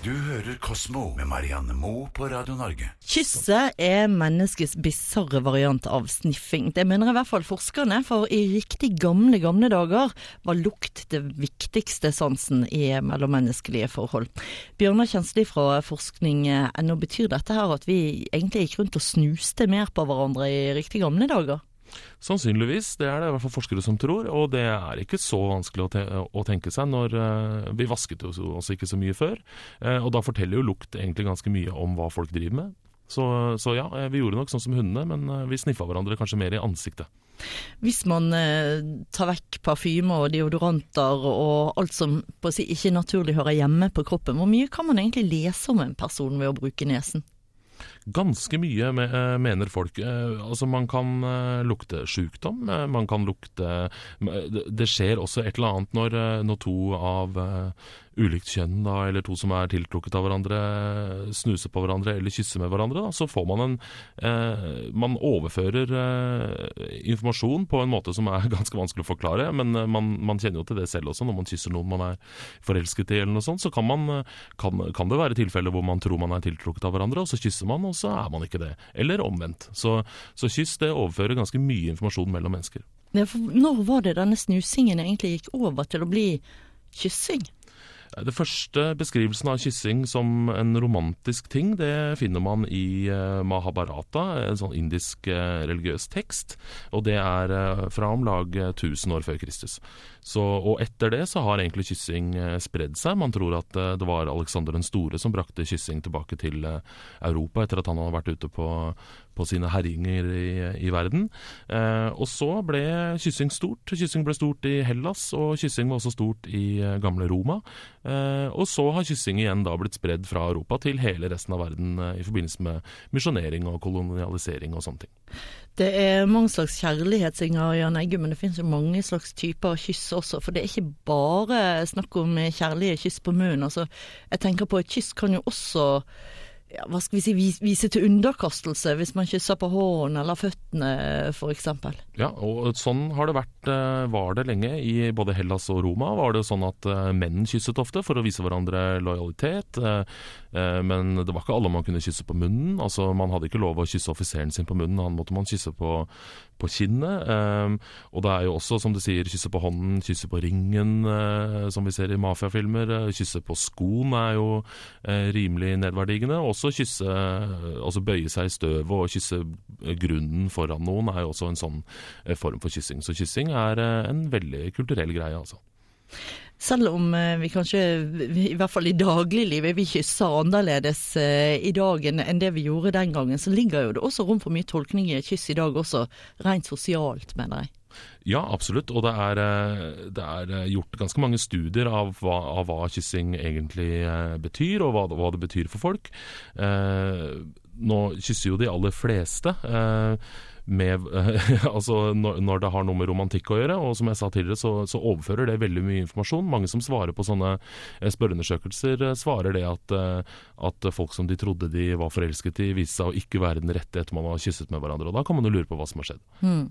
Du hører Kosmo med Marianne Moe på Radio Norge. Kysset er menneskets bisarre variant av sniffing. Det mener i hvert fall forskerne, for i riktig gamle, gamle dager var lukt det viktigste sansen i mellommenneskelige forhold. Bjørnar Kjensli fra forskning.no, betyr dette her at vi egentlig gikk rundt og snuste mer på hverandre i riktig gamle dager? Sannsynligvis, det er det i hvert fall forskere som tror. Og det er ikke så vanskelig å, te å tenke seg når uh, vi vasket oss ikke så mye før. Uh, og da forteller jo lukt egentlig ganske mye om hva folk driver med. Så, så ja, eh, vi gjorde nok sånn som hundene, men vi sniffa hverandre kanskje mer i ansiktet. Hvis man eh, tar vekk parfymer og deodoranter og alt som si ikke naturlig hører hjemme på kroppen, hvor mye kan man egentlig lese om en person ved å bruke nesen? Ganske mye, mener folk. Altså Man kan lukte sykdom, man kan lukte Det skjer også et eller annet når, når to av ulikt kjønn, da, eller to som er tiltrukket av hverandre, snuser på hverandre eller kysser med hverandre, da, så får man en eh, Man overfører eh, informasjon på en måte som er ganske vanskelig å forklare, men eh, man, man, kjenner jo til det selv også. Når man kysser noen man er forelsket i, eller noe sånt, så kan, man, eh, kan, kan det være tilfeller hvor man tror man er tiltrukket av hverandre, og så kysser man, og så er man ikke det. Eller omvendt. Så, så kyss det overfører ganske mye informasjon mellom mennesker. Ja, når var det denne snusingen egentlig gikk over til å bli kyssing? Det første beskrivelsen av kyssing som en romantisk ting, det finner man i uh, Mahabharata, en sånn indisk uh, religiøs tekst. Og det er uh, fra om lag 1000 år før Kristus. Så, og etter det så har egentlig kyssing spredd seg. Man tror at det var Alexander den store som brakte kyssing tilbake til Europa etter at han hadde vært ute på, på sine herjinger i, i verden. og så ble kyssing stort. Kyssing ble stort i Hellas, og kyssing var også stort i gamle Roma. Eh, og så har kyssing igjen da blitt spredd fra Europa til hele resten av verden eh, i forbindelse med misjonering og kolonialisering og sånne ting. Det er mange slags kjærlighetssignaler, Jan Egge, men det finnes jo mange slags typer kyss også. For det er ikke bare snakk om kjærlige kyss på munnen. Altså, jeg tenker på et kyss kan jo også ja, hva skal vi si, vise til underkastelse hvis man kysser på hånden eller føttene f.eks. Ja, og sånn har det vært, eh, var det lenge. I både Hellas og Roma var det sånn at eh, menn kysset ofte for å vise hverandre lojalitet. Eh, men det var ikke alle man kunne kysse på munnen. Altså, Man hadde ikke lov å kysse offiseren sin på munnen, han måtte man kysse på, på kinnet. Og det er jo også, som du sier, kysse på hånden, kysse på ringen, som vi ser i mafiafilmer. Kysse på skoen er jo rimelig nedverdigende. Også kysse Altså bøye seg i støvet og kysse grunnen foran noen er jo også en sånn eh, form for kyssing. Så kyssing er eh, en veldig kulturell greie, altså. Selv om eh, vi kanskje, i hvert fall i dagliglivet, vi kysser annerledes i dag enn det vi gjorde den gangen, så ligger jo det også rom for mye tolkning i et kyss i dag også, rent sosialt, mener jeg. Ja, absolutt. Og det er, eh, det er, eh, gjort ganske mange studier av hva, av hva kyssing egentlig eh, betyr, og hva, hva, det betyr for folk. Eh, nå kysser jo de aller fleste. Eh, med, altså når, det har noe med romantikk å gjøre. Og som jeg sa tidligere, så, så, overfører det veldig mye informasjon. Mange som svarer på sånne spørreundersøkelser, svarer det at, at, folk som de trodde de var forelsket i, viste seg å ikke være den rette etter man har kysset med hverandre. Og da kan man jo lure på hva som har skjedd. Mm.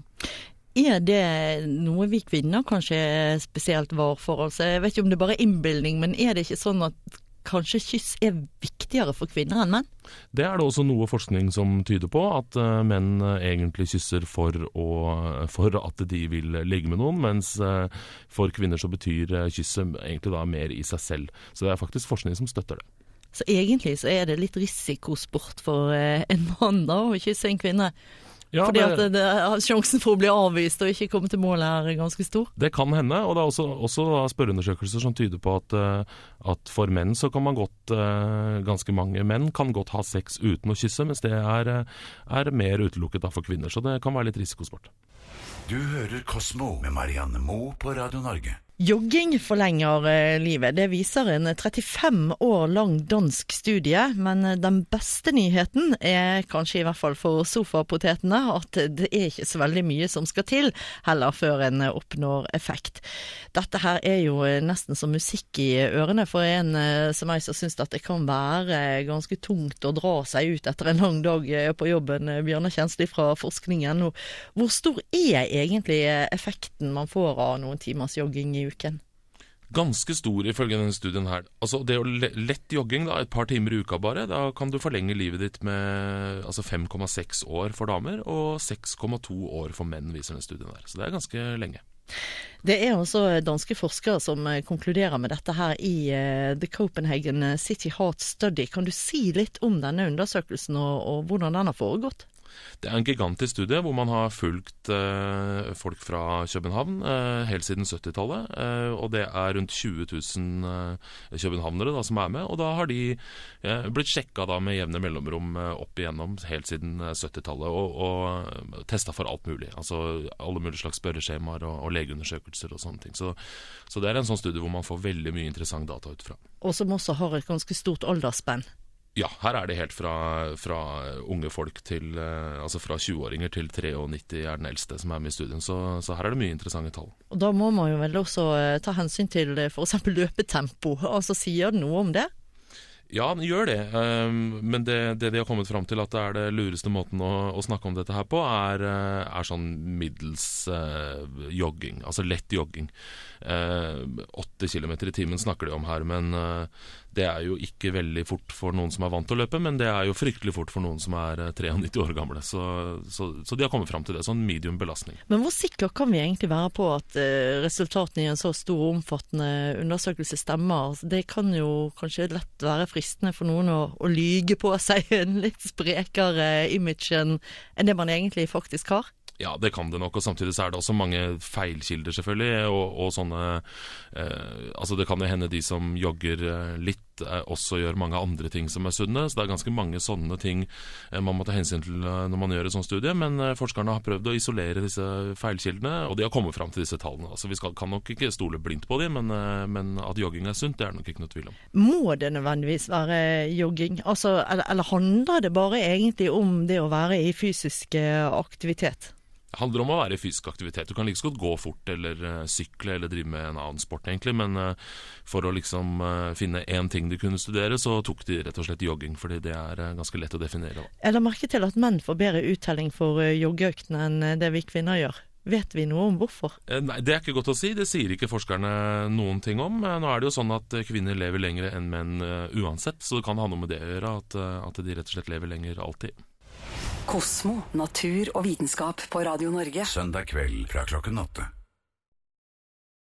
Er det noe vi kvinner kanskje spesielt var for? Altså, jeg vet ikke om det bare er innbilning, men er det ikke sånn at kanskje kyss er viktigere for kvinner enn menn? Det er det også noe forskning som tyder på, at uh, menn uh, egentlig kysser for, å, for, at de vil ligge med noen, mens uh, for kvinner så betyr kysset egentlig da mer i seg selv. Så det er faktisk forskning som støtter det. Så egentlig så er det litt risikosport for en mann da å kysse en kvinne? Ja, Fordi at det, det, sjansen for å bli avvist og ikke komme til mål er ganske stor? Det kan hende, og det er også, også spørreundersøkelser som tyder på at, eh, at, for menn så kan man godt eh, Ganske mange menn kan godt ha sex uten å kysse, mens det er, eh, er mer utelukket for kvinner. Så det kan være litt risikosport. Du hører Kosmo med Marianne Moe på Radio Norge. Jogging forlenger eh, livet. Det viser en 35 år lang dansk studie. Men eh, den beste nyheten er kanskje i hvert fall for sofapotetene at det er ikke så veldig mye som skal til heller før en oppnår effekt. Dette her er jo eh, nesten som musikk i ørene for en som meg som syns at det kan være ganske tungt å dra seg ut etter en lang dag på jobben. Bjørnar Kjensli fra forskningen. Hvor stor er egentlig effekten man får av noen timers jogging i uken? Ganske stor ifølge denne studien her. Altså det å lett jogging, da, et par timer i uka bare, da kan du forlenge livet ditt med altså 5,6 år for damer og 6,2 år for menn, viser denne studien her. Så det er ganske lenge. Det er også danske forskere som eh, konkluderer med dette her i uh, The Copenhagen City Heart Study. Kan du si litt om denne undersøkelsen og, og hvordan den har foregått? Det er en gigantisk studie hvor man har fulgt eh, folk fra København eh, helt siden 70-tallet. Eh, og det er rundt 20 000 eh, københavnere da, som er med. Og da har de eh, blitt sjekka med jevne mellomrom eh, opp igjennom helt siden 70-tallet. Og, og testa for alt mulig. Altså alle mulige slags spørreskjemaer og, og legeundersøkelser og sånne ting. Så, så det er en sånn studie hvor man får veldig mye interessant data ut fra. Og som også har et ganske stort aldersspenn. Ja, her er det helt fra, fra unge folk til eh, Altså fra 20-åringer til 93 er den eldste som er med i studien. Så, så, her er det mye interessante tall. Og Da må man jo vel også eh, ta hensyn til eh, f.eks. løpetempo. Altså Sier det noe om det? Ja, den gjør det. Um, men det, det, de har kommet fram til at det er det lureste måten å, å snakke om dette her på, er, er sånn middels uh, jogging. Altså lett jogging. Uh, 80 km i timen snakker de om her, men uh, det er jo ikke veldig fort for noen som er vant til å løpe, men det er jo fryktelig fort for noen som er 93 år gamle. Så, så, så de har kommet fram til det. Sånn medium belastning. Men hvor sikre kan vi egentlig være på at resultatene i en så stor og omfattende undersøkelse stemmer? Altså, det kan jo kanskje lett være fristende for noen å, å lyge på seg en litt sprekere image enn det man egentlig faktisk har? Ja, det kan det nok, og samtidig så er det også mange feilkilder, selvfølgelig. Og, og sånne eh, Altså, det kan jo hende de som jogger eh, litt, eh, også gjør mange andre ting som er sunne. Så det er ganske mange sånne ting eh, man må ta hensyn til eh, når man gjør et sånt studie. Men eh, forskerne har prøvd å isolere disse feilkildene, og de har kommet fram til disse tallene. Altså, vi skal, kan nok ikke stole blindt på dem, men, men, at jogging er sunt, det er nok ikke noe tvil om. Må det nødvendigvis være jogging? Altså, eller, eller handler det bare egentlig om det å være i fysisk aktivitet? Handler om å være i fysisk aktivitet. Du kan like liksom godt gå fort eller uh, sykle eller drive med en annen sport, egentlig. Men uh, for å liksom uh, finne én ting de kunne studere, så tok de rett og slett jogging. Fordi det er ganske lett å definere. Da. Jeg la merke til at menn får bedre uttelling for joggeøktene enn det vi kvinner gjør. Vet vi noe om hvorfor? Nei, Det er ikke godt å si. Det sier ikke forskerne noen ting om. Nå er det jo sånn at kvinner lever lenger enn menn uansett, så det kan ha noe med det å gjøre at, at de rett og slett lever lenger alltid. Kosmo, natur og vitenskap på Radio Norge. Søndag kveld fra klokken åtte.